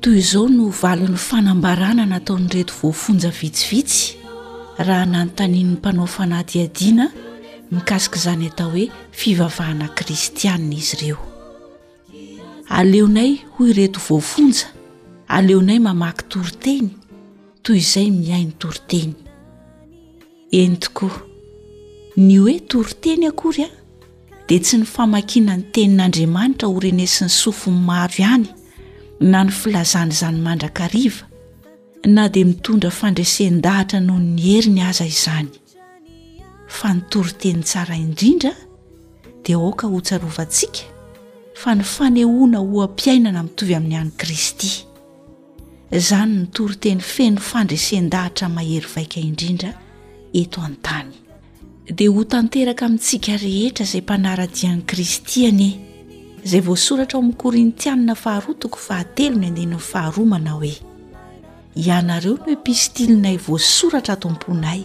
Toy izao no valin'ny fanambarana nataon'ireto voafonja vitsivitsy raha nanontanian'ny mpanao fanadihadiana mikasika izany atao hoe fivavahana kristianina izy ireo. Aleonay hoy ireto voafonja, aleonay mamaky toriteny toy izay mihaino toriteny. Eny tokoa, ny hoe toriteny akory an, dia tsy ny famakiana ny tenin'Andriamanitra ho renesin'ny sofiny maro ihany na ny filazana izany mandrakariva, na dia mitondra fandresen-dahatra noho ny heriny aza izany, fa ny toriteny tsara indrindra dia aoka hotsarovantsika fa ny fanehoana oha-piainana mitovy amin'ny an'i Kristy. Izany no toriteny feno fandresen-dahatra mahery vaika indrindra eto an-tany. Dia ho tanteraka amintsika rehetra izay mpanara-dia an'i Kristy anie, izay voasoratra ao amin'ny Korintianina faharoa toko fahatelo ny andininy faharoa manao hoe, Ianareo no epistilinay voasoratra ato am-ponay,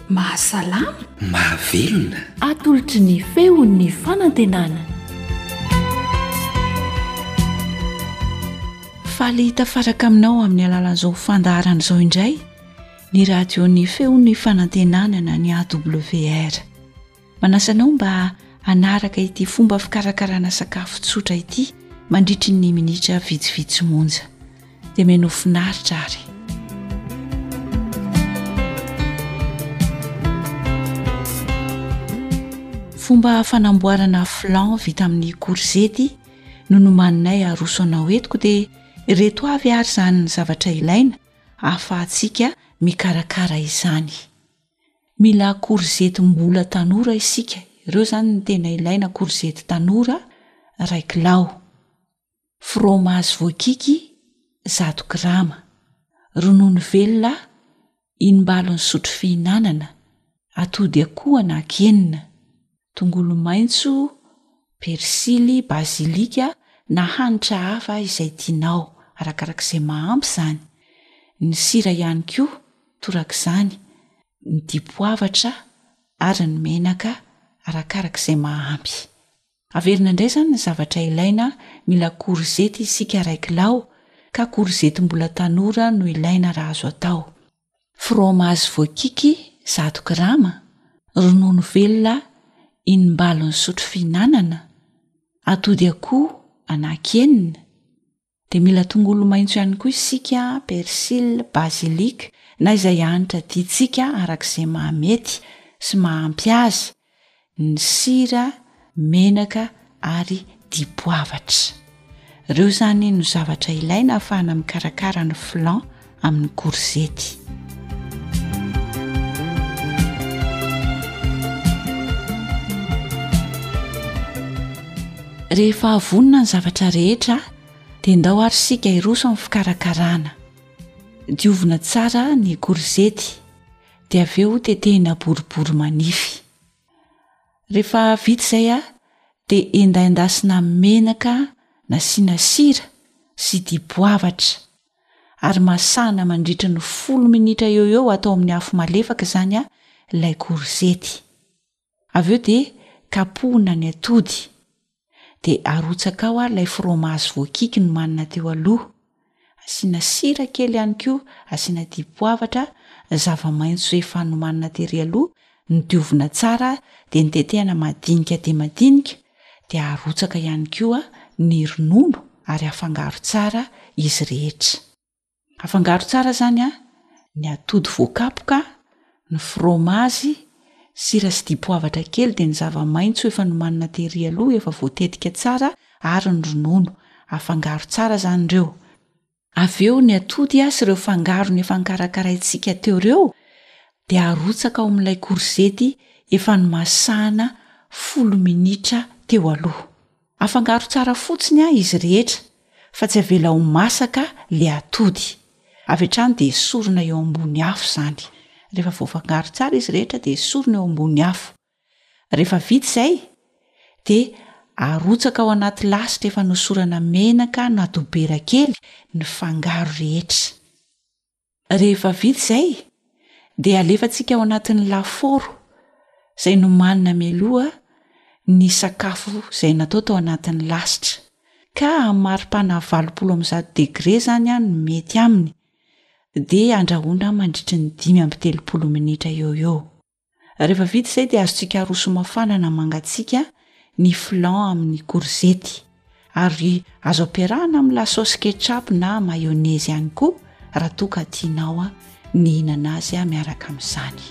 Mahasalama. Mahavelona. Atolotry ny feon'ny fanantenana. Faly hitafaraka aminao amin'ny alalan'izao fandaharana izao indray ny Radio Ny Feon'ny Fanantenana na ny AWR. Manasa anao mba hanaraka ity fomba fikarakarana sakafo tsotra ity mandritry ny minitra vitsivitsy monja. Dia meno finaritra ary. Fomba fanamboarana flan vita amin'ny korzety no nomaninay aroso anao etiko dia reto avy ary izany zavatra ilaina ahafahantsika mikarakara izany. Mila korizety mbola tanora isika, ireo izany no tena ilaina, korizety tanora iray kilao, fromazy voakiky zato grama, ronono velona inimbalon'ny sotro fihinanana, atody akoho anaky enina, tongolo maitso, persily, bazilika na hanitra hafa izay tianao, arakarak'izay mahampy izany. Ny sira ihany koa torak'izany, ny dipoavatra ary ny menaka arakarak'izay mahampy. Averina indray izany ny zavatra ilaina, mila korizety isika iray kilao ka korizety mbola tanora no ilaina raha azo atao. fromazy voakiky zato grama, ronono velona inimbalon'ny sotro fihinanana, atody akoho anaky enina, dia mila tongolo maitso ihany koa isika, persil, basilic na izay hanitra tiantsika araka izay mahamety sy maha ampy azy, ny sira, menaka ary dipoavatra. Ireo izany no zavatra ilaina ahafahana mikarakara ny flan amin'ny korzety. Rehefa avonona ny zavatra rehetra dia ndao ary isika hiroso amin'ny fikarakarana. Diovina tsara ny korzety. dia avy eo tetehina boribory manify. Rehefa vita izay dia endaendasina amin'ny menaka nasiana sira sy dipoavatra ary masahana mandritra ny folo minitra eo ho eo atao amin'ny afo malefaka izany ilay korizety. Avy eo dia kapohina ny atody. Dia arotsaka ao ary ilay fromazy voakiky nomanina teo aloha. Asiana sira kely ihany koa, asiana dipoavatra, ny zava-maitso efa nomanina tery aloha, nodiovina tsara dia notetehana madinika dia madinika, dia arotsaka ihany koa ny ronono ary afangaro tsara izy rehetra. Afangaro tsara izany an, ny atody voakapoka, ny fromazy, sira sy dipoavatra kely dia ny zava-maitso efa nomanina tery aloha efa voatetika tsara ary ny ronono. Afangaro tsara izany ireo. Avy eo ny atody sy ireo fangarony efa nokarakaraintsika teo ireo dia arotsaka ao amin'ilay korizety efa nomasahana folo minitra teo aloha. Afangaro tsara fotsiny an izy rehetra fa tsy avela ho masaka le atody. Avy hatrany dia esorina eo ambony afo izany. Rehefa voafangaro tsara izy rehetra dia esorina eo ambony afo. Rehefa vita izay dia arotsaka ao anaty lasitra efa nosorana menaka na dobera kely ny fangaro rehetra. Rehefa vita izay dia alefantsika ao anatin'ny lafaoro izay nomanina mialoha ny sakafo izay natao tao anatin'ny lasitra ka amin'ny maripana valopolo amby zato degre izany no mety aminy dia andrahoina mandritry ny dimy amby telopolo minitra eo eo. Rehefa vita izay dia azontsika aroso mafana na mangatsiaka ny flan amin'ny korzety ary azo ampiarahana amin'ny lasaosy ketchup na mayonnaise ihany koa raha toa ka tianao ny hihinana azy miaraka amin'izany.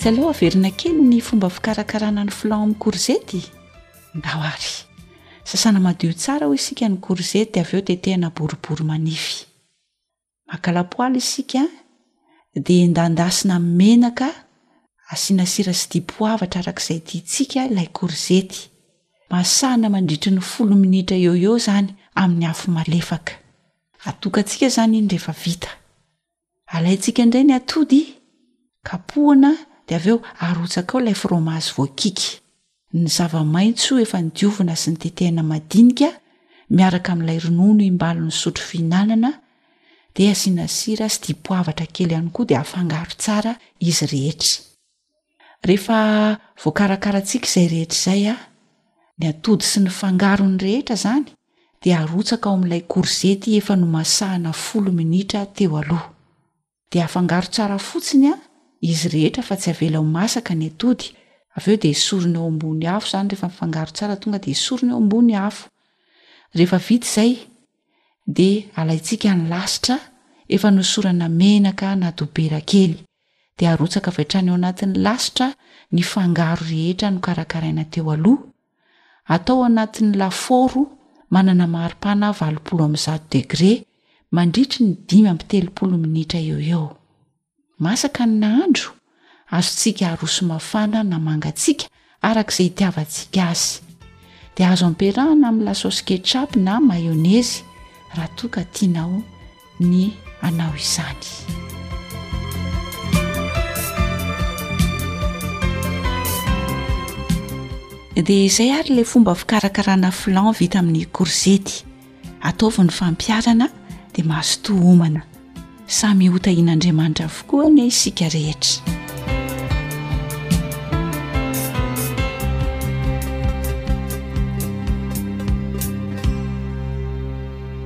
Tsy aleo averina kely ny fomba fikarakarana ny flan amin'ny korzety? Ndao ary. Sasana madio tsara hoy isika ny courgette avy eo tetehana boribory manify. Maka lapoaly isika dia endandasina amin'ny menaka asiana sira sy dipoavatra araka izay tiantsika ilay courgette. Masahana mandritry ny folo minitra eo ho eo izany amin'ny afo malefaka. Atokantsika izany iny rehefa vita. Alaintsika indray ny atody, kapohana dia avy eo arotsaka ao ilay fromazy voakiky. Ny zava-maitso efa nodiovina sy notetehina madinika miaraka amin'ilay ronono imbalin'ny sotro fihinanana dia asiana sira sy dipoavatra kely ihany koa dia afangaro tsara izy rehetra. Rehefa voakarakarantsika izay rehetra izay, ny atody sy ny fangarony rehetra izany dia arotsaka ao amin'ilay korzety efa nomasahana folo minitra teo aloha. Dia afangaro tsara fotsiny izy rehetra fa tsy avela ho masaka ny atody, avy eo dia esorina eo ambony afo izany rehefa mifangaro tsara tonga dia esorina eo ambony afo. Rehefa vita izay dia alaintsika ny lasitra efa nosorana menaka na dobera kely dia arotsaka avy hatrany ao anatin'ny lasitra ny fangaro rehetra nokarakaraina teo aloha atao anatin'ny lafaoro manana maripana valopolo amzato degre mandritry ny dimy amby telopolo minitra eo eo Masaka ny nahandro, azontsika aroso mafana na mangatsiaka araka izay itiavantsika azy. Dia azo ampiarahana amin'ny lasaosy ketchup na mayonezy raha toa ka tianao ny hanao izany. dia izay ary ilay fomba fikarakarana flan vita amin'ny korzety ataovy ny fampiharana dia mazotoa homana samy hotahian'andriamanitra avokoa anie isika rehetra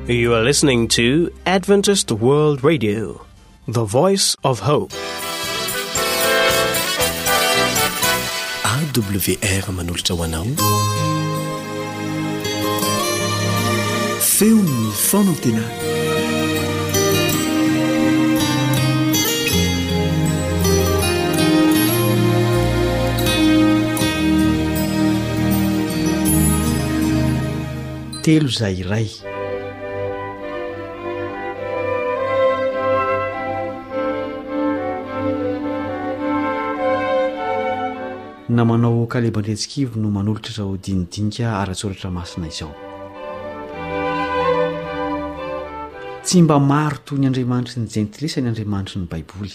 You are listening to Adventist World Radio. The Voice of Hope. AWR manolotra ho anao feon'ny fanantenana. Telo izay iray. Namanao Kaleb Andriantsikivo no manolotra izao dinidinika ara-tsoratra masina izao. Tsy mba maro toy ny andriamanitry ny jentilisa ny andriamanitry ny Baiboly.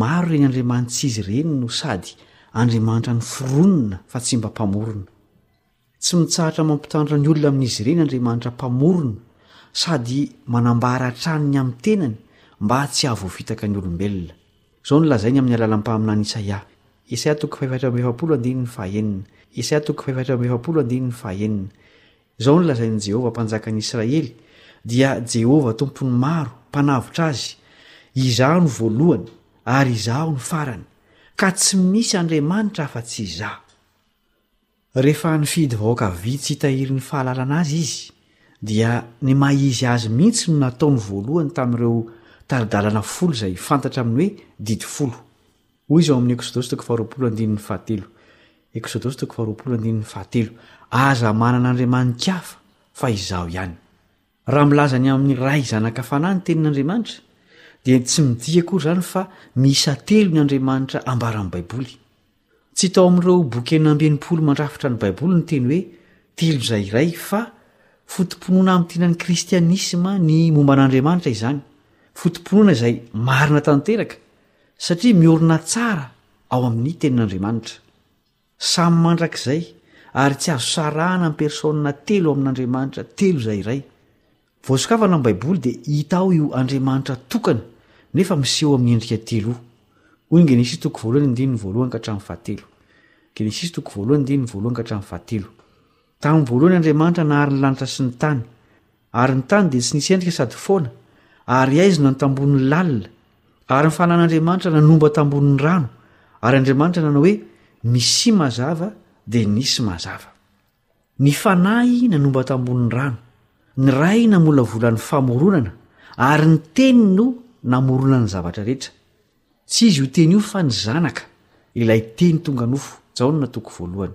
Maro ireny andriamanitsizy ireny no sady andriamanitra noforonina fa tsy mba mpamorona. Tsy mitsahatra mampitandrina ny olona amin'izy ireny andriamanitra mpamorona sady manambara hatrany ny amin'ny tenany mba tsy hahavoafitaka ny olombelona. Izao no lazainy amin'ny alalan'ny mpaminany Isaia. Isaia toko fahaefatra amby efapolo andininy fahaenina. Isaia toko fahaefatra amby efapolo andininy fahaenina. Izao no lazain'i Jehovah Mpanjakan'ny Israely, dia Jehovah Tompon'ny maro, Mpanavotra azy, Izaho no voalohany, ary Izaho no farany, ka tsy misy andriamanitra afa-tsy Izaho. Rehefa nifidy vahoaka vitsy hitahirin'ny fahalalana azy izy, dia ny maha izy azy mihitsy no nataony voalohany tamin'ireo tari-dalana folo izay fantatra amin'ny hoe Didy Folo. Hoy izy ao amin'ny Eksodosy toko faharoapolo andininy fahatelo, Eksodosy toko faharoapolo andininy fahatelo, Aza manana andriamani-kafa fa Izaho ihany. Raha milaza ny amin'ny Ray, Zanaka, Fanahy ny Tenin'Andriamanitra, dia tsy midika akory izany fa miisa telo ny Andriamanitra ambaran'ny Baiboly. Tsy tao amin'ireo boky enina amby enimpolo mandrafitra ny Baiboly ny teny hoe telo izay iray fa foto-pinoana hamintinan'ny kristianisma ny momba an'Andriamanitra izany, foto-pinoana izay marina tanteraka. Satria miorina tsara ao amin'ny Tenin'Andriamanitra. Samy mandrakizay ary tsy azo sarahana amin'ny persona telo amin'Andriamanitra telo izay iray. Vao sokafana ny Baiboly dia hita ao io Andriamanitra tokana nefa miseho amin'ny endrika telo io. Hoy ny Genesisy toko voalohany andininy voalohany ka hatramin'ny fahatelo. Genesisy toko voalohany andininy voalohany ka hatramin'ny fahatelo. Tamin'ny voalohany Andriamanitra nahary ny lanitra sy ny tany, ary ny tany dia tsy nisy endrika sady foana, ary haizina ny tambohon'ny lalina, ary ny fanan'Andriamanitra nanomba tambohon'ny rano, ary Andriamanitra nanao hoe, Misy mazava, dia nisy mazava. Ny Fanahy nanomba tambohon'ny rano, ny Ray namolavola ny famoronana, ary ny Teny no namorona ny zavatra rehetra. Tsy izy io Teny io fa ny Zanaka, ilay Teny tonga nofo, Jaona toko voalohany.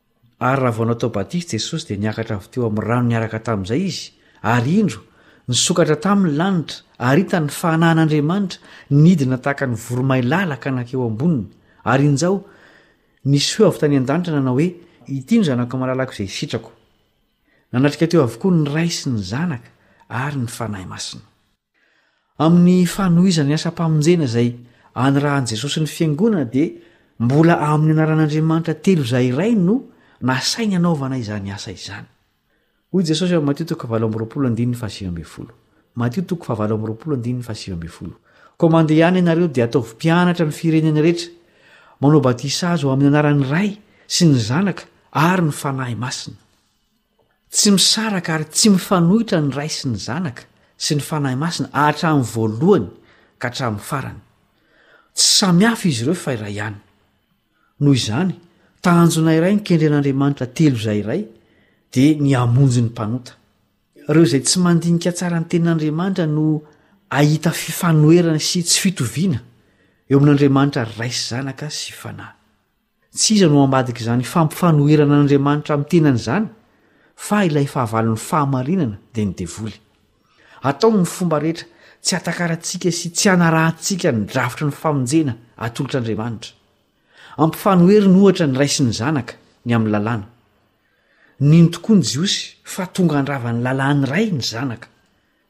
Ary raha vao natao batisa Jesosy dia niakatra avy teo amin'ny rano niaraka tamin'izay Izy, ary indro, nisokatra tamy ny lanitra, ary hitany ny fahanahan'Andriamanitra nidina tahaka ny voromailala ka nankeo amboniny, ary injao, nisy feo avy tany an-danitra nanao hoe, Ity no Zanako Malalako izay sitrako. Nanatrika teo avokoa ny Ray sy ny Zanaka ary ny Fanahy Masina. Amin'ny fanohizan'ny asam-pamonjena izay anirahan'i Jesosy ny Fiangonana dia mbola amin'ny anaran'Andriamanitra telo izay iray no nasainy hanaovana izany asa izany. Hoy Jesosy ao Matio toko fahavalo amby roapolo andininy fahasivy ambin'ny folo. Matio toko fahavalo amby roapolo andininy fahasivy ambin'ny folo. Koa mandeha ihany ianareo dia ataovy mpianatra ny firenena rehetra. Manao batisa azy ho amin'ny anaran'ny Ray sy ny Zanaka ary ny Fanahy Masina. Tsy misaraka ary tsy mifanohitra ny Ray sy ny Zanaka sy ny Fanahy Masina hatramin'ny voalohany ka hatramin'ny farany. Tsy samy hafa izy ireo fa iray ihany. Noho izany, tanjona iray ny kendren'Andriamanitra telo izay iray dia ny hamonjy ny mpanota. Ireo izay tsy mandinika tsara ny tenin'Andriamanitra no hahita fifanoherana sy tsy fitoviana eo amin'Andriamanitra Ray sy Zanaka sy Fanahy. Tsy iza no ambadika izany fampifanoherana an'Andriamanitra amin'ny tenany izany fa ilay fahavalon'ny fahamarinana dia ny devoly. Ataony ny fomba rehetra tsy hatakarantsika sy tsy hanarahantsika ny drafitry ny famonjena atolotr'Andriamanitra. Ampifanoheriny ohatra ny Ray sy ny Zanaka ny amin'ny lalàna. Nino tokoa ny Jiosy fa tonga handrava ny lalàn'ny Ray ny Zanaka.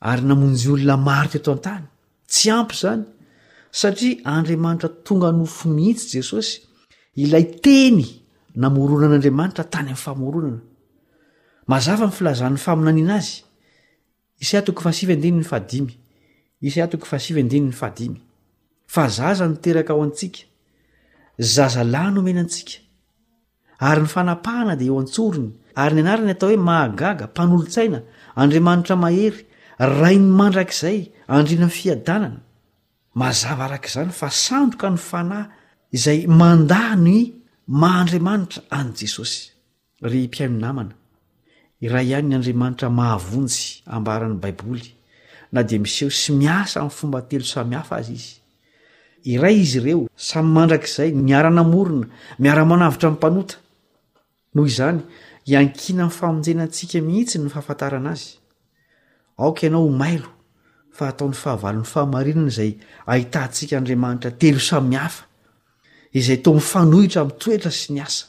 Ary namonjy olona maro teto an-tany. Tsy ampy izany, satria Andriamanitra tonga nofo mihitsy Jesosy, ilay Teny namoronan'Andriamanitra tany amin'ny famoronana. Mazava ny filazan'ny faminaniana azy. Isaia toko fahasivy andininy fahadimy. Isaia toko fahasivy andininy fahadimy. Fa zaza niteraka ao antsika, zaza lahy nomena antsika. Ary ny fanapahana dia eo an-tsorony. Ary ny anarany atao hoe Mahagaga, Mpanolotsaina, Andriamanitra Mahery, Rain'ny Mandrakizay, Andrianan'ny Fiadanana. Mazava araka izany fa sandoka ny fanahy izay mandà ny maha Andriamanitra an'i Jesosy. Ry mpihaino namana, iray ihany ny Andriamanitra mahavonjy ambaran'ny Baiboly, na dia miseho sy miasa amin'ny fomba telo samihafa aza izy. Iray izy ireo, samy mandrakizay, miara-namorona, miara-manavotra ny mpanota. Noho izany, iankinan'ny amin'ny famonjena antsika mihitsy ny fahafantarana azy. Aoka ianao ho mailo fa ataon'ny fahavalon'ny fahamarinana izay ahitantsika Andriamanitra telo samihafa, izay toa mifanohitra amin'ny toetra sy ny asa.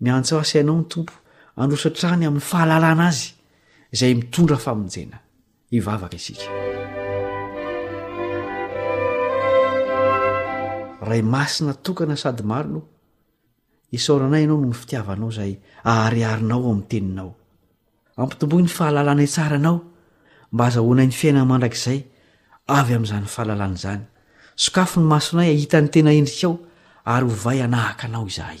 Miantso ahy sy anao ny Tompo handroso hatrany amin'ny fahalalana Azy izay mitondra famonjena. Hivavaka isika. Ray masina tokana sady marina, isaoranay Ianao noho ny fitiavanao izay ahariharinao ao amin'ny teninao. Ampitomboy ny fahalalanay tsara Anao mba hazahoanay ny fiainana mandrakizay avy amin'izany fahalalana izany. Sokafy ny masonay hahita ny tena endrikao ary hovay hanahaka Anao izahay.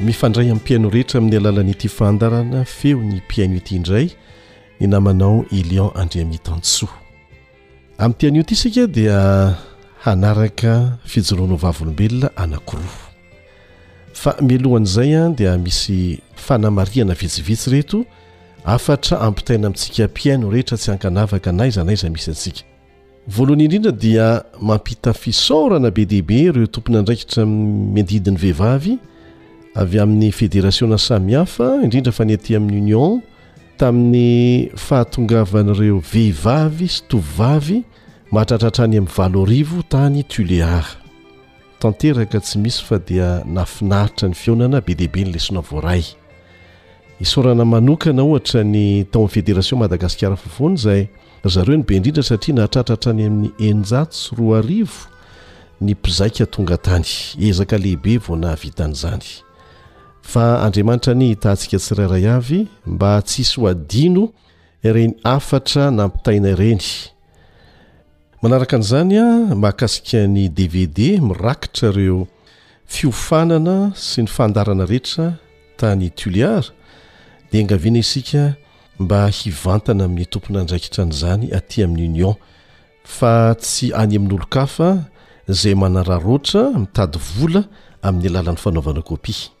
Mifandray amin'ny mpihaino rehetra amin'ny alalan'ity fandaharana feo ny mpihaino ity indray ny namanao Elion Andriamitansoa. Amin'ity anio ity isika dia hanaraka fijoroana ho vavolombelona anankiroa. Fa mialohan'izay dia misy fanamarihana vitsivitsy reto hafatra ampitaina amintsika mpihaino rehetra tsy ankanavaka n'aiza n'aiza misy antsika. Voalohany indrindra dia mampita fisaorana be dia be ireo tompon'andraikitra miadidy ny vehivavy avy amin'ny federasiona samihafa, indrindra fa ny aty amin'ny Union, tamin'ny fahatongavan'ireo vehivavy sy tovovavy mahatratra hatrany amin'ny valo arivo tany Tuléar. tanteraka tsy misy fa dia nafinaritra ny fihaonana be dia be ny lesona voaray isaorana manokana ohatra ny tao amin'ny federation madagasikara fofoana izay zareo ny be indrindra satria nahatratra hatrany amin'ny eninjato sy roa arivo ny mpizaika tonga tany ezaka lehibe vao nahavitan' izany fa andriamanitra ny hitantsika tsirairay avy mba tsy hisy ho adino ireny afatra nampitaina ireny Manaraka an'izany, mahakasika ny dvd mirakitra ireo fiofanana sy ny fandarana rehetra tany Tuliar, dia engaviana isika mba hivantana amin'ny tompon'andraikitra an'izany aty amin'ny Union, fa tsy any amin'olon-kafa izay manararaotra mitady vola amin'ny alalan'ny fanaovana kopia.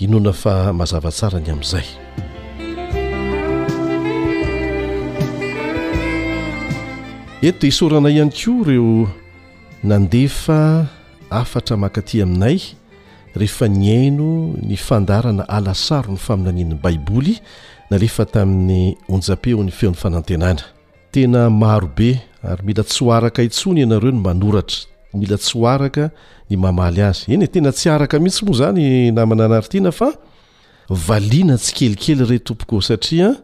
Inoana fa mazava tsara ny amin'izay. Eto dia isaorana ihany koa ireo nandefa hafatra mankaty aminay rehefa nihaino ny fandaharana Alasaro ny faminanian'ny Baiboly nalefa tamin'ny onjam-peon'ny Feon'ny Fanantenana. Tena maro be ary mila tsy ho araka intsony ianareo ny manoratra, mila tsy ho araka ny mamaly azy. Eny e, tena tsy araka mihitsy moa izany namana Nartiana fa valiana tsikelikely re tompoko ô satria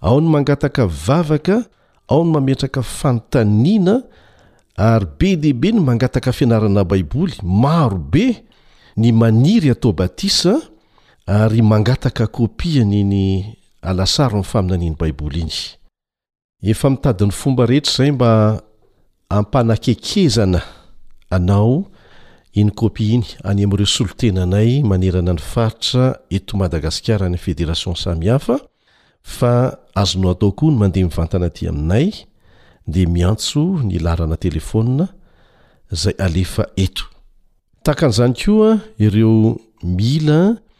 ao ny mangataka vavaka, ao ny mametraka fanontaniana ary be dia be ny mangataka fianarana Baiboly, maro be ny maniry hatao batisa ary mangataka kopia an'iny alasary ny faminanian'ny Baiboly iny. Efa mitady ny fomba rehetra izay mba hampanakaikezana anao iny kopia iny any amin'ireo solontenanay manerana ny faritra eto Madagasikara any Fédération samihafa fa azonao atao koa ny mandeha mivantana aty aminay dia miantso ny laharana telefaonina izay alefa eto. Tahaka an'izany koa ireo mila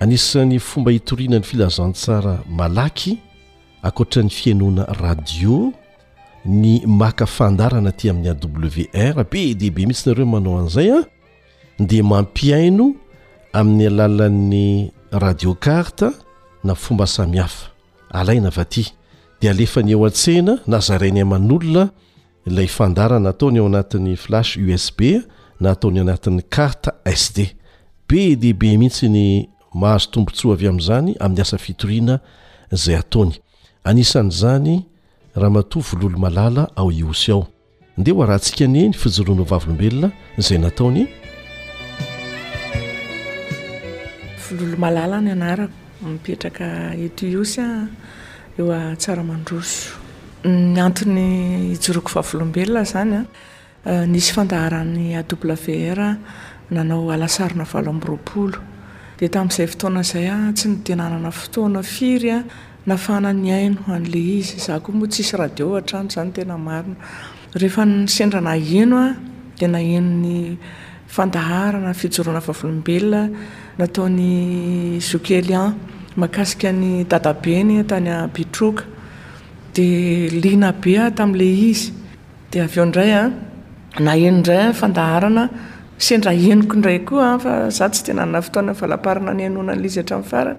Anisan'ny fomba hitoriana ny filazantsara malaky, ankoatra ny fihainoana radio, ny maka fandaharana aty amin'ny AWR, be dia be mihitsy nareo manao an'izay a, dia mampihaino amin'ny alalan'ny radio carte na fomba samihafa, alaina avy aty dia alefany eo an-tsena na zarainay aman'olona Ilay fandaharana ataony ao anatin'ny flash usb na ataony anatin'ny carte SD. Be dia be mihitsy ny mahazo tombontsoa avy amin'izany amin'ny asa fitoriana izay ataony. Anisan'izany Ramatoa Vololomalala ao Ihosy ao. Ndeha hoarahantsika anie ny fijoroany ho vavolombelona izay nataony e! Vololomalala ny anarako. Mipetraka eto Ihosy aho, eo Antsaramandroso. Ny antony hijoroako vavolombelona izany, nisy fandaharan'ny AWR nanao alasarona valo amby roapolo. Dia tamin'izay fotoana izay aho tsy dia nanana fotoana firy nafahana nihaino an'ilay izy. Izaho koa moa tsisy radio ao an-trano, izany no tena marina. Rehefa sendra naheno aho, dia naheno ny. Fandaharana fijoroana vavolombelona nataon'i zoky Elian mahakasika ny dadabeny tany Abitroka dia liana be aho tamin'ilay izy dia avy eo indray an naheno indray aho fandaharana sendra henoko indray koa an fa za tsy dia nanana fotoana falaparana nihenoana an'ilay izy hatramin'ny farany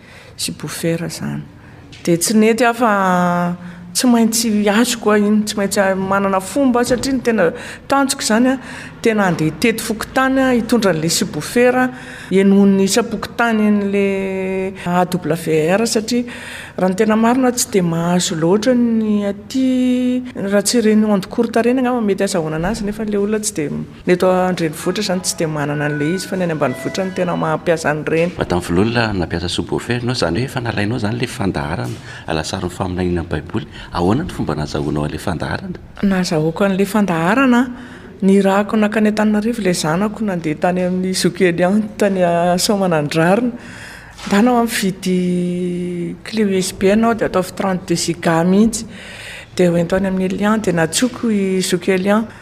Subwoofer zany de tsy nety aho fa tsy maintsy azoko aho iny tsy maintsy manana fomba satria ny tena tanjoko zany a tena andeha hitety fokontany aho hitondra an'le subwoofer henoin'ny isam-pokontany an'le AWR satria raha ny tena marina aho tsy dia mahazo loatra ny aty raha tsy ireny ondes courtes ireny angamba mety azahoana anazy nefa le olona tsy dia Ny eto an-drenivohitra izany tsy dia manana an'ilay izy fa ny any ambanivohitra no tena mampiasa an'ireny. Madame Voloina nampiasa subwoofer ianao, izany hoe efa nalainao izany ilay fandaharana alasaron'ny faminaniana ny Baiboly. Ahoana no fomba nahazahoanao an'ilay fandaharana? Nahazahoako an'ilay fandaharana, nirahako nankany Antananarivo ilay zanako, nandeha tany amin'ny zoky Eliante tany Soamanandrariny. Ndanao a, mividy clé usb ianao dia ataovy trente deux giga mihitsy, dia hoento any amin'i Eliante, dia nantsoko i zoky Eliante.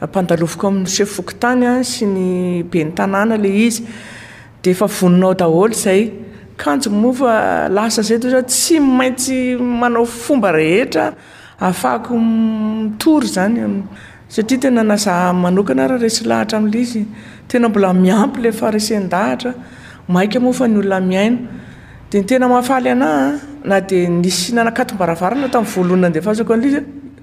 Ampandaloviko amin'ny sefo fokontany sy ny ben'ny tanàna ilay izy dia efa voninao daholo izay. Kanjo moa fa lasa izay toa izao tsy maintsy manao fomba rehetra ahafahako mitory izany satria tena na za manokana ary resy lahatra amin'ilay izy tena mbola miampy ilay faharesen-dahatra. Maika moa fa ny olona miaina. Dia ny tena mahafaly anà na dia nisy nanakatom-baravarana tamin'ny voalohany nandefasako an'ilay izy.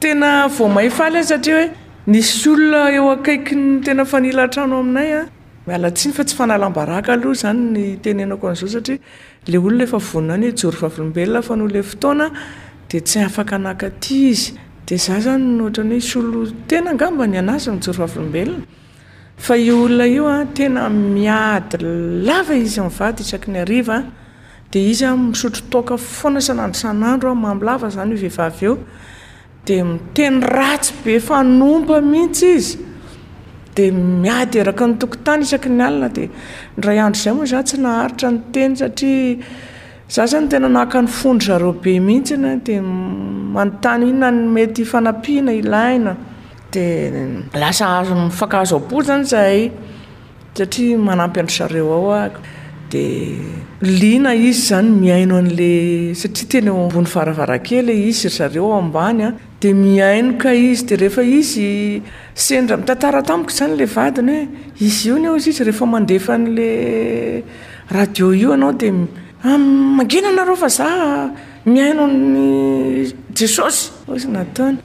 Tena vao may faly aho satria hoe nisy olona eo akaikin'ny tena fanila trano aminay a, miala tsiny fa tsy fanalam-baraka aloha izany ny itenenako an'izao satria ilay olona efa vonona ny hoe hijoro vavolombelona fa noho ilay fotoana dia tsy afaka naka aty izy, dia izaho izany ohatran'ny hoe hisolo tena angamba ny an'azy mijoro vavolombelona. Fa io olona io an tena miady lava izy amin'ny vady isaky ny hariva an, dia izy an misotro toaka foana isan'andro isan'andro an, mamy lava izany io vehivavy io, dia miteny ratsy be fanompa mihintsy izy, dia miady eraky ny tokontany isaky ny alina, dia indray andro izay moa za tsy naharitra niteny satria za izany tena naka ny fon-dry zareo be mihintsy an, dia manontany inona no mety fanampiana ilaina, de lasa azo mifankahazo am-po zany zahay satria manampy an-dry zareo ao aho, de liana izy zany mihaino an'le satria tena eo ambony varavarankely le izy, ry zareo ao ambany a, de mihaino ka izy, de rehefa izy sendra mitantara tamiko zany le vadiny hoe izy io anie izy rehefa mandefa an'le radio io ianao de ah mangina nareo fa za mihaino an'i Jesosy, hoy izy nataony.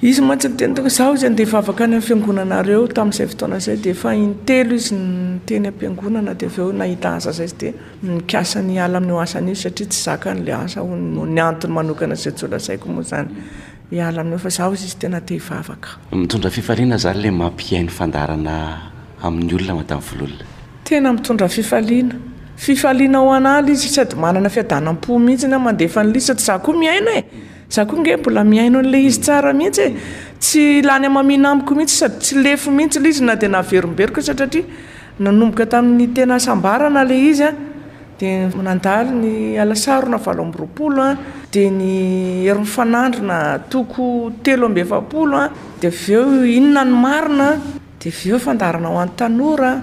Izy mantsy niteny tokoa, izaho izay ndeha hivavaka any amin'ny fiangonanareo tamin'izay fotoana izay dia efa intelo izy no teny am-piangonana dia avy eo nahita asa izay izy dia nikasa ny hiala amin'io asany io satria tsy zakany ilay asa hono, noho ny antony manokana izay tsy ho lazaiko moa izany, hiala amin'io fa izaho izy tena te hivavaka. Mitondra fifaliana izany ilay mampihaino fandaharana amin'ny olona Madame Vololona? Tena mitondra fifaliana, fifaliana ho an'ala izy sady manana fiadanam-po mihitsy aho mandefa ny lisany, izaho koa mihaino e! Za koa nge mbola mihaino an'ilay izy tsara mihitsy e! Tsy lany hamamiana amiko mihitsy sady tsy lefy mihitsy ilay izy na dia naverimberiko aza satria nanomboka tamin'ny tena hasambarana ilay izy an! dia nandalo ny alasarona valo amby roapolo an! dia ny herin'ny fanandro nahatoako telo amby efapolo an! dia avy eo inona ny marina an! dia avy eo fandaharana ho an'ny tanora an!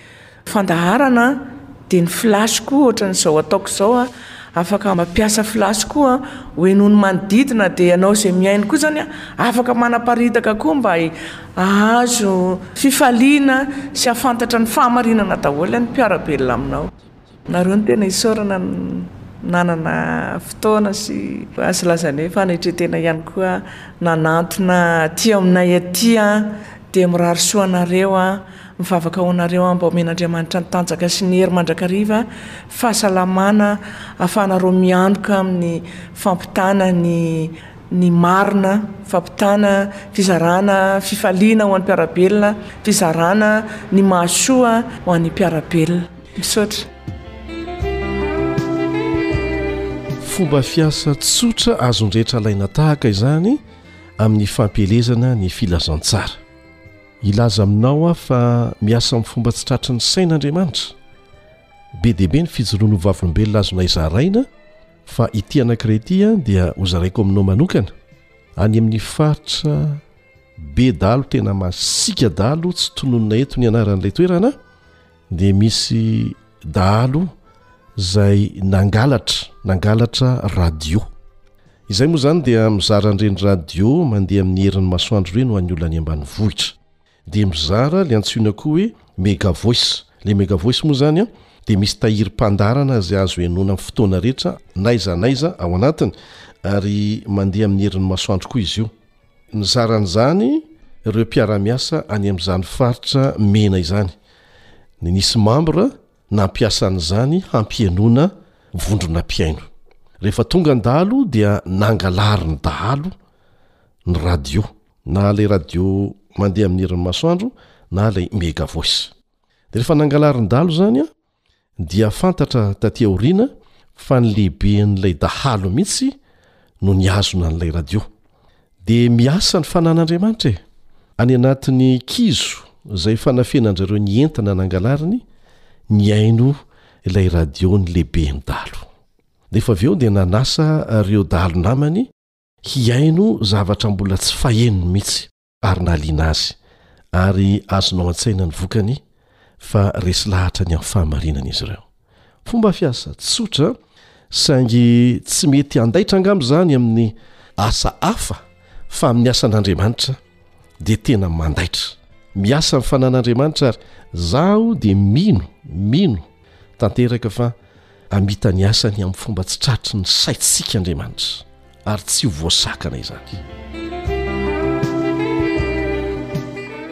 Fandaharana an, dia ny flash koa ohatran izao ataoko izao an, afaka mampiasa flash koa ho henoin'ny manodidina dia ianao izay mihaino koa izany an, afaka manaparitaka koa mba hahazo fifaliana sy hahafantatra ny fahamarinana daholo ny mpiara-belona aminao. Nareo no tena isaorana nanana fotoana sy azo lazana hoe fanetretena ihany koa nanantona aty aminay aty an! dia mirary soa anareo an! mivavaka ho anareo an! mba omen'Andriamanitra ny tanjaka sy ny hery mandrakariva an! fahasalamana an! ahafahanareo mianoka amin'ny fampitana ny ny marina an! fampitana fizarana fifaliana ho an'ny mpiara-belona an! fizarana ny mahasoa ho an'ny mpiara-belona. Misaotra. Fomba fiasa tsotra azon'ny rehetra alaina tahaka izany amin'ny fampielezana ny filazantsara. Hilaza aminao aho fa miasa amin'ny fomba tsy tratry ny saina Andriamanitra. Be dia be ny fijoroany ho vavolombelona azonay zaraina fa ity anankiray ity dia hozaraiko aminao manokana. Any amin'ny faritra be dahalo tena masiaka dahalo tsy tononina eto ny anaran'ilay toerana. dia misy dahalo izay nangalatra nangalatra radio izay moa izany dia mizara an'ireny radio mandeha amin'ny herin'ny masoandro ireny ho an'ny olona any ambanivohitra dia mizara ilay antsoina koa hoe mega voice ilay mega voice moa izany a dia misy tahirim-pandarana izay azo henona amin'ny fotoana rehetra naiza naiza ao anatiny ary mandeha amin'ny herin'ny masoandro koa izy io Nizara an'izany ireo mpiara-miasa any amin'izany faritra mena izany, ny nisy mambra nampiasa an'izany hampihenoana vondrona mpihaino. Rehefa tonga ny dahalo dia nangalarin'ny dahalo ny radio, na ilay radio mandeha amin'ny herin'ny masoandro na ilay Megavoice. Dia rehefa nangalarin'ny dahalo izany dia fantatra taty aoriana fa ny lehiben'ilay dahalo mihitsy no nihazona an'ilay radio. Dia miasa ny fanan'Andriamanitra e! Any anatin'ny kizo izay fanafenan-dry-areo ny entana nangalariny, nihaino ilay radio ny lehiben'ny dahalo. Nefa avy eo dia nanasa ireo dahalo namany hihaino zavatra mbola tsy fahenony mihitsy. ary nahaliana azy, ary azonao an-tsaina ny vokany fa resy lahatra ny amin'ny fahamarinana izy ireo. Fomba fiasa tsotra, saingy tsy mety handaitra angamba izany amin'ny asa hafa, fa amin'ny asan'Andriamanitra dia tena mandaitra. Miasa ny fanan'Andriamanitra ary izaho dia mino, mino tanteraka fa Hamita ny asany amin'ny fomba tsy tratry ny saintsika Andriamanitra, ary tsy ho voasakana izany.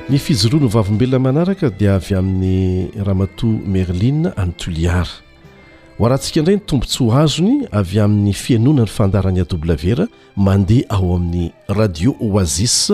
Ny fijoroan'ny Vavolombelona manaraka dia avy amin'i Ramatoa Merline any Toliara. Hoarantsika indray ny tombontsoa azony avy amin'ny fihainoana ny fandaharan'i AWR mandeha ao amin'ny Radio Oasis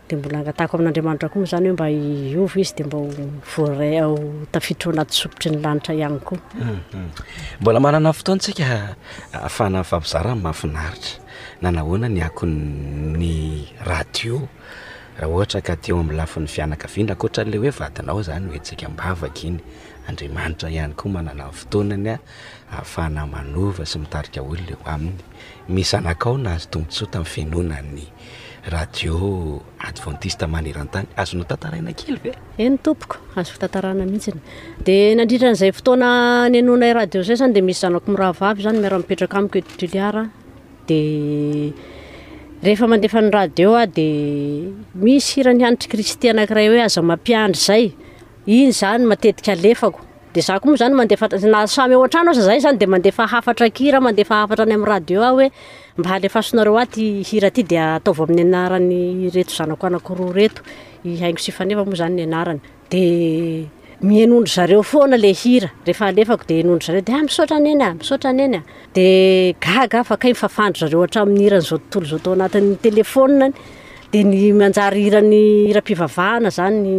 Dia mbola nangatahako amin'Andriamanitra koa moa izany hoe mba hiova izy dia mba ho voaray ho tafiditra ao anaty sopitry ny lanitra ihany koa. Mhm. Mbola manana fotoantsika ahafahana mifampizara ny mahafinaritra. Nanahoana ny akon'ny radio raha ohatra ka aty amin'ny lafiny fianakaviana, ankoatran'ilay hoe vadinao izany no hetsika am-bavaka iny, Andriamanitra ihany koa manana ny fotoanany ahafahana manova sy mitarika olona eo aminy. Misy zanakao nahazo tombontsoa tamin'ny fihenoana ny Radio Advantista Manerantany. Azonao tantaraina kely ve? Eny tompoko, azoko tantarana mihitsiny. Dia nandritra an'izay fotoana nenonay radio izay izany dia misy zanako mirahavavy izany miara-mipetraka amiko eto Toliara. Dia rehefa mandefa ny radio aho dia misy hiran'i Hanitry Kristy anankiray hoe aza mampiandry izay. Iny zany matetika alefako. Dia za koa moa zany mandefa na samy ao an-trano aza zahay zany dia mandefa hafatra an-kira, mandefa hafatra any amin'ny radio aho hoe mba alefaso-nareo ahy ity hira ity dia ataovy amin'ny anaran'ireto zanako anankiroa ireto, i Haingo sy i Faneva moa zany ny anarany. Dia mihenoan-dry zareo foana ilay hira, rehefa alefako dia henoan-dry zareo dia ah misaotra neny a, misaotra neny a. Dia gaga aho fa kay mifafan-dry zareo hatramin'ny hiran'izao tontolo izao tao anatin'ny telefaonina any. Dia ny manjary hiran'ny hiram-pivavahana izany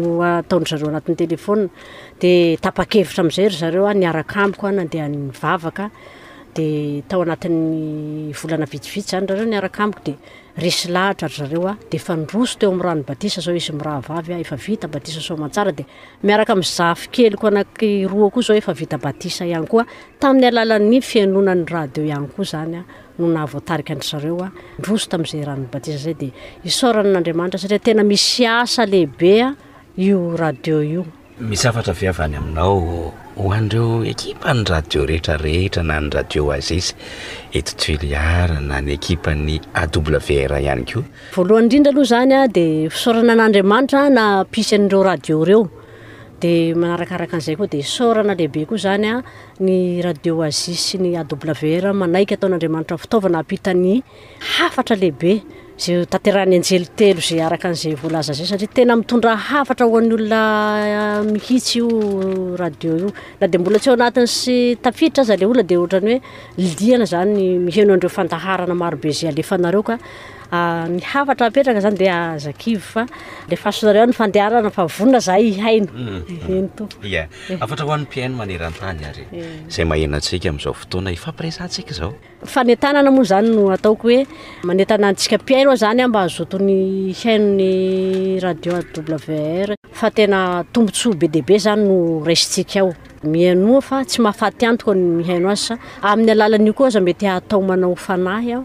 no ataon-dry zareo anatin'ny telefaonina. Dia tapa-kevitra amin'izay ry zareo niaraka amiko nandeha nivavaka. Dia tao anatin'ny volana vitsivitsy izany ry zareo niaraka amiko dia resy lahatra ry zareo. Dia efa niroso teo amin'ny rano batisa izao izy mirahavavy, efa vita batisa soamantsara. Dia miaraka amin'ny zafikeliko anankiroa koa izao efa vita batisa ihany koa, tamin'ny alalan'ny fihainoana ny radio ihany koa izany. no nahavoatarika an-dry zareo handroso tamin'izay ranon'ny batisa izay dia isaorana an'Andriamanitra satria tena misy asa lehibe io radio io. Misy hafatra avy avy any aminao ho an'ireo ekipan'ny radio rehetra rehetra na ny radio Oasis eto Tuléar na ny ekipan'ny AWR ihany koa. Voalohany indrindra aloha izany a dia fisaorana an'Andriamanitra nampisy an'ireo radio ireo. Dia manarakaraka an'izay koa dia isaorana lehibe koa izany a ny Radio Asia sy ny AWR manaiky ataon'Andriamanitra ho fitaovana hampita ny hafatra lehibe izay tanterahan'ny anjely telo izay araka an'izay voalaza izay satria tena mitondra hafatra ho an'ny olona eh, mihitsy io radio io na dia mbola tsy ao anatiny sy tafiditra aza ilay olona dia ohatran'ny hoe liana izany miheno an'ireo fandaharana marobe izay alefanareo ka Ny hafatra apetraka zany dia aza kivy fa lefasonareo ny fandeharana fa vonona zahay hihaino. Heno to. Ia. Hafatra ho an'ny mpihaino maneran-tany ary izay maheno antsika amin'izao fotoana hifampiresahantsika izao. Fanentanana moa zany no ataoko hoe manentana antsika mpihaino aho zany mba hazoto ny hihaino ny radio AWR fa tena tombontsoa be dia be zany no raisintsika ao. Mihainoa fa tsy mahafaty antoka ny mihaino azy sa amin'ny alalan'io koa aza mety hatao manao fanahy aho.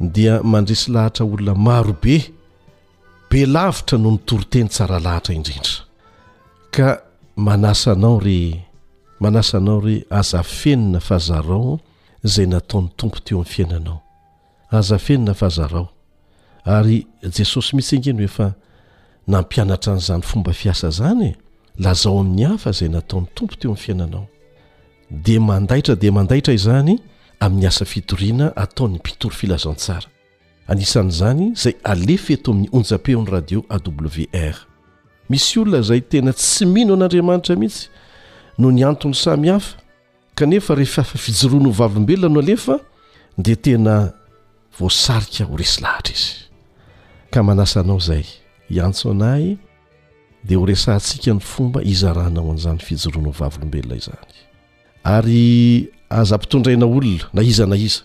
dia mandresy lahatra olona maro be, be lavitra noho ny toriteny tsara lahatra indrindra. Ka manasa anao re, manasa anao re, aza afenina fa zarao izay nataon'ny Tompo teo amin'ny fiainanao. Aza afenina fa zarao. Ary Jesosy mihitsy ange no efa nampianatra an'izany fomba fiasa izany e! Lazao amin'ny hafa izay nataon'ny Tompo teo amin'ny fiainanao. dia mandaitra dia mandaitra izany amin'ny asa fitoriana ataon'ny mpitory filazantsara, anisan'izany izay alefa eto amin'ny onjam-peon'ny radio AWR. Misy olona izay tena tsy mino an'Andriamanitra mihitsy noho ny antony samy hafa, kanefa rehefa fijoroany ho vavolombelona no alefa, dia tena voasarika ho resy lahatra izy, ka manasa anao izay hiantso anay, dia ho resahantsika ny fomba hizarana ao an'izany fijoroana ho vavolombelona izany ary aza ampitondraina olona na iza na iza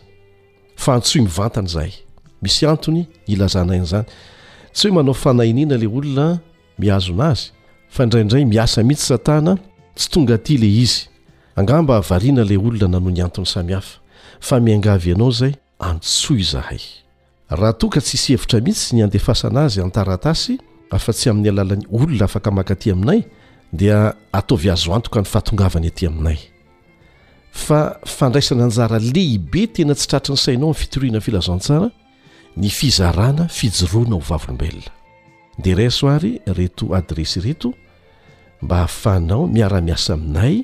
fa antsoy mivantana izahay misy antony hilazanay an'izany tsy hoe manao fanahiniana ilay olona mihazona azy fa indraindray miasa mihitsy satana tsy tonga aty ilay izy angamba havariana ilay olona nanoho ny antony samihafa fa miangavy ianao izay antsoy izahay. Raha toa ka tsisy hevitra mihitsy ny handefasana azy an-taratasy afa tsy amin'ny alalan'ny olona afaka maka aty aminay dia ataovy azo antoka ny fahatongavany aty aminay. Fa fandraisana anjara lehibe tena tsy tratry ny sainao amin'ny fitoriana ny filazantsara ny fizarana fijoroana ho vavolombelona. Ndereso ary ireto adiresy ireto mba ahafahanao miara-miasa aminay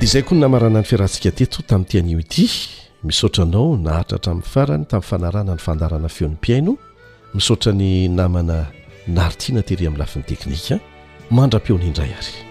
Izay koa ny namarana ny fiarahantsika teto tamin'ity anio ity. Misaotra anao naharitra hatramin'ny farany tamin'ny fanarahana ny fandarana feon'ny mpihaino. Misaotra ny namana Naritiana tery amin'ny lafiny teknika. Mandra-peony indray ary.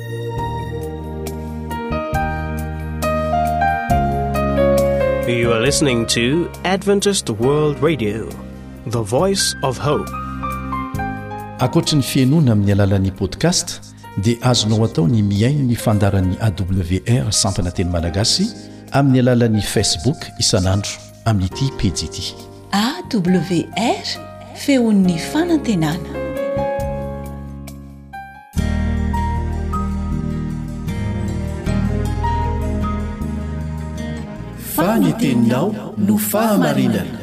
You are listening to Adventist World Radio, the voice of hope. Ankoatra ny fihainoana amin'ny alalan'ny podcast, dia azonao atao ny mihaino ny fandaran'ny AWR sampana teny malagasy amin'ny alalan'ny Facebook isan'andro amin'ity pejy ity. AWR feon'ny fanantenana. fa ny teninao no fahamarinana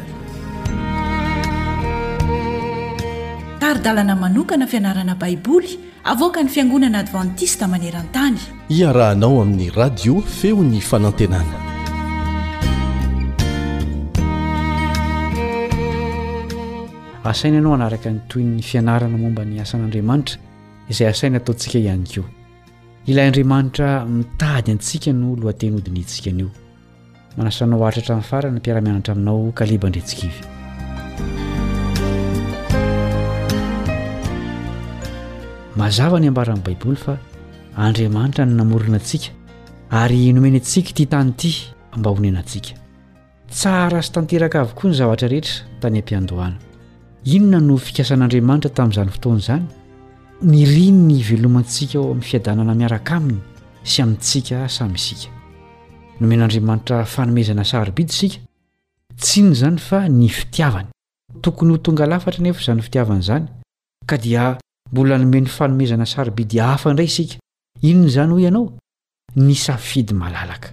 tari-dalana manokana fianarana baiboly avoaka ny fiangonana advantista maneran-tany iarahanao amin'ny radio feon'ny fanantenana Asaina ianao hanaraka ny tohin'ny fianarana momba ny asan'Andriamanitra izay asaina ataontsika ihany koa. Ilay Andriamanitra mitady antsika no lohateny hodinihintsika anio. Manasa anao haharitra hatramin'ny farany ny mpiara-mianatra aminao Kaleba Andriantsikivy. Mazava ny ambaran'ny Baiboly fa Andriamanitra no namorona antsika ary nomeny antsika ity tany ity mba honenantsika. Tsara sy tanteraka avokoa ny zavatra rehetra tany am-piandohana. Inona no fikasan'Andriamanitra tamin'izany fotoana izany? Niriny ny hivelomantsika ao amin'ny fiadanana miaraka aminy sy amintsika samy isika. Nomen'Andriamanitra fanomezana sarobidy isika. Tsy inona izany fa ny fitiavany. Tokony ho tonga lafatra anefa izany fitiavana izany, ka dia mbola nomeny fanomezana sarobidy hafa indray isika. Inona izany hoy ianao? Ny safidy malalaka.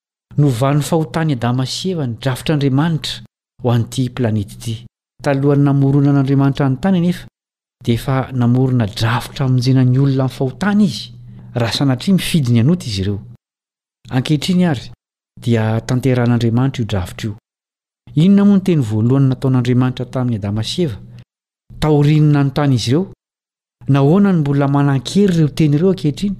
Novan'ny fahotan'i Adama sy Eva ny drafitr'Andriamanitra ho an'ity planety ity. Talohan'ny namoronan'Andriamanitra ny tany anefa, dia efa namorona drafitra hamonjena ny olona amin'ny fahotana izy, raha sanatria mifidy ny hanota izy ireo. Ankehitriny àry, dia tanterahan'Andriamanitra io drafitra io. Inona moa ny teny voalohany nataon'Andriamanitra tamin'i Adama sy Eva, taorian'ny nanontany izy ireo? Nahoana no mbola manan-kery ireo teny ireo ankehitriny?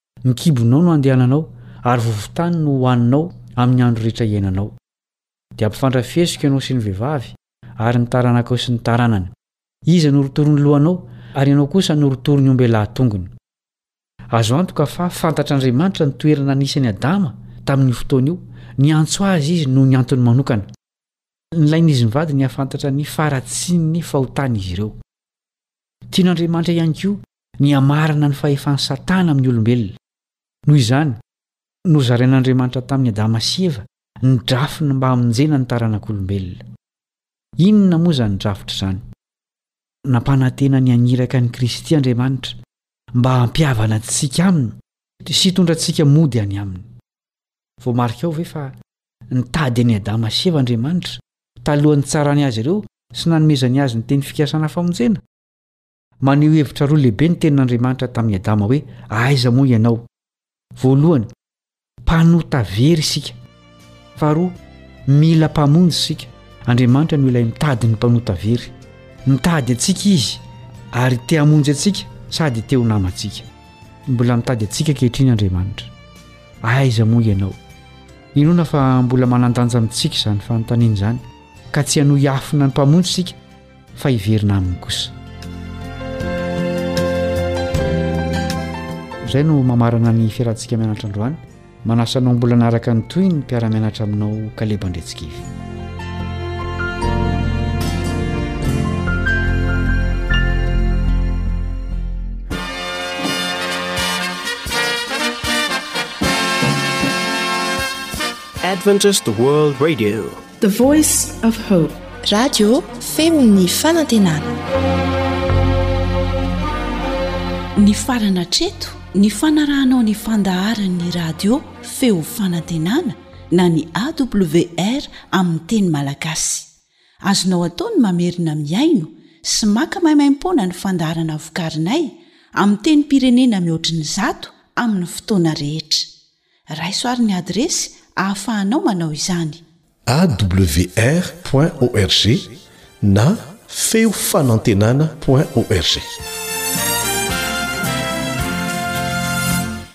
Ny kibonao no andehananao, ary vovontany no hohaninao amin'ny andro rehetra iainanao. Dia hampifandrafesiko ianao sy ny vehivavy, ary ny taranakao sy ny taranany. Iza no rotoro ny lohanao, ary ianao kosa no rotoro ny ombelahy tongony? Azo antoka fa fantatr'Andriamanitra ny toerana nisy an'i Adama tamin'io fotoana io, niantso azy izy noho ny antony manokana. Nilain'izy mivady ny hahafantatra ny faharatsian'ny fahotan'izy ireo. Tian'Andriamanitra ihany koa Nihamarina ny fahefan'i Satana amin'ny olombelona. Noho izany, nozarain'Andriamanitra tamin'i Adama sy Eva ny drafiny mba hamonjena ny taranak'olombelona. Inona moa izany drafitra izany? Nampanantena ny haniraka an'i Kristy Andriamanitra mba hampihavana antsika aminy sy hitondra antsika mody any aminy. Voamarika ao ve fa nitady an'i Adama sy Eva Andriamanitra talohan'ny nitsarany azy ireo sy nanomezany azy ny teny fikasana famonjena? Maneho hevitra roa lehibe ny tenin'Andriamanitra tamin'i Adama hoe aiza moa ianao. Voalohany, mpanota very isika. Faharoa, mila Mpamonjy isika. Andriamanitra no ilay mitady ny mpanota very. Mitady antsika Izy ary te hamonjy antsika sady te ho namantsika. Mbola mitady antsika ankehitriny Andriamanitra. Aiza moa ianao? Inoana fa mbola manan-danja amintsika izany fanontaniana izany, ka tsy hanohy hafina ny Mpamonjy isika fa hiverina aminy kosa. Izay no mamarana ny fiarahantsika mianatra androany. Manasa anao mbola hanaraka ny tohiny ny mpiara-mianatra aminao Kaleba Andretsikivy. Adventist World Radio The voice of hope. Radio feo ny fanantenana. Nifarana hatreto ny fanarahanao ny fandaharan'ny radio feo fanantenana na ny AWR amin'ny teny malagasy. Azonao atao ny mamerina mihaino sy maka maimaimpoana ny fandaharana vokarinay amin'ny tenim-pirenena mihoatry ny zato amin'ny fotoana rehetra. Raiso ary ny adiresy ahafahanao manao izany. awr point org na feo fanantenana point org.